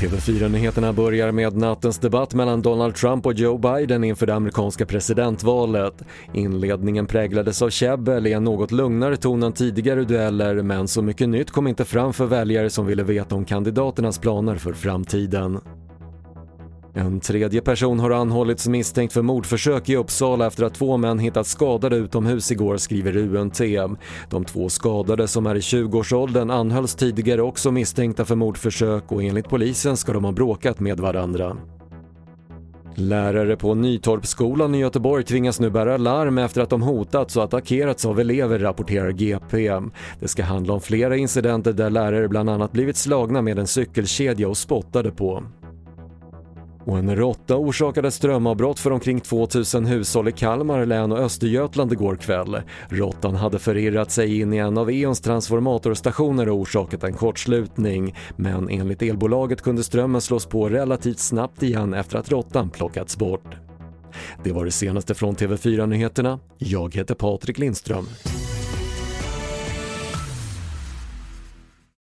TV4-nyheterna börjar med nattens debatt mellan Donald Trump och Joe Biden inför det amerikanska presidentvalet. Inledningen präglades av käbbel i en något lugnare ton än tidigare dueller men så mycket nytt kom inte fram för väljare som ville veta om kandidaternas planer för framtiden. En tredje person har anhållits misstänkt för mordförsök i Uppsala efter att två män hittats skadade utomhus igår, skriver UNT. De två skadade som är i 20-årsåldern anhölls tidigare också misstänkta för mordförsök och enligt polisen ska de ha bråkat med varandra. Lärare på Nytorpsskolan i Göteborg tvingas nu bära larm efter att de hotats och attackerats av elever, rapporterar GP. Det ska handla om flera incidenter där lärare bland annat blivit slagna med en cykelkedja och spottade på. Och en råtta orsakade strömavbrott för omkring 2000 hushåll i Kalmar län och Östergötland igår kväll. Råttan hade förirrat sig in i en av E.ONs transformatorstationer och orsakat en kortslutning. Men enligt elbolaget kunde strömmen slås på relativt snabbt igen efter att råttan plockats bort. Det var det senaste från TV4 Nyheterna. Jag heter Patrik Lindström.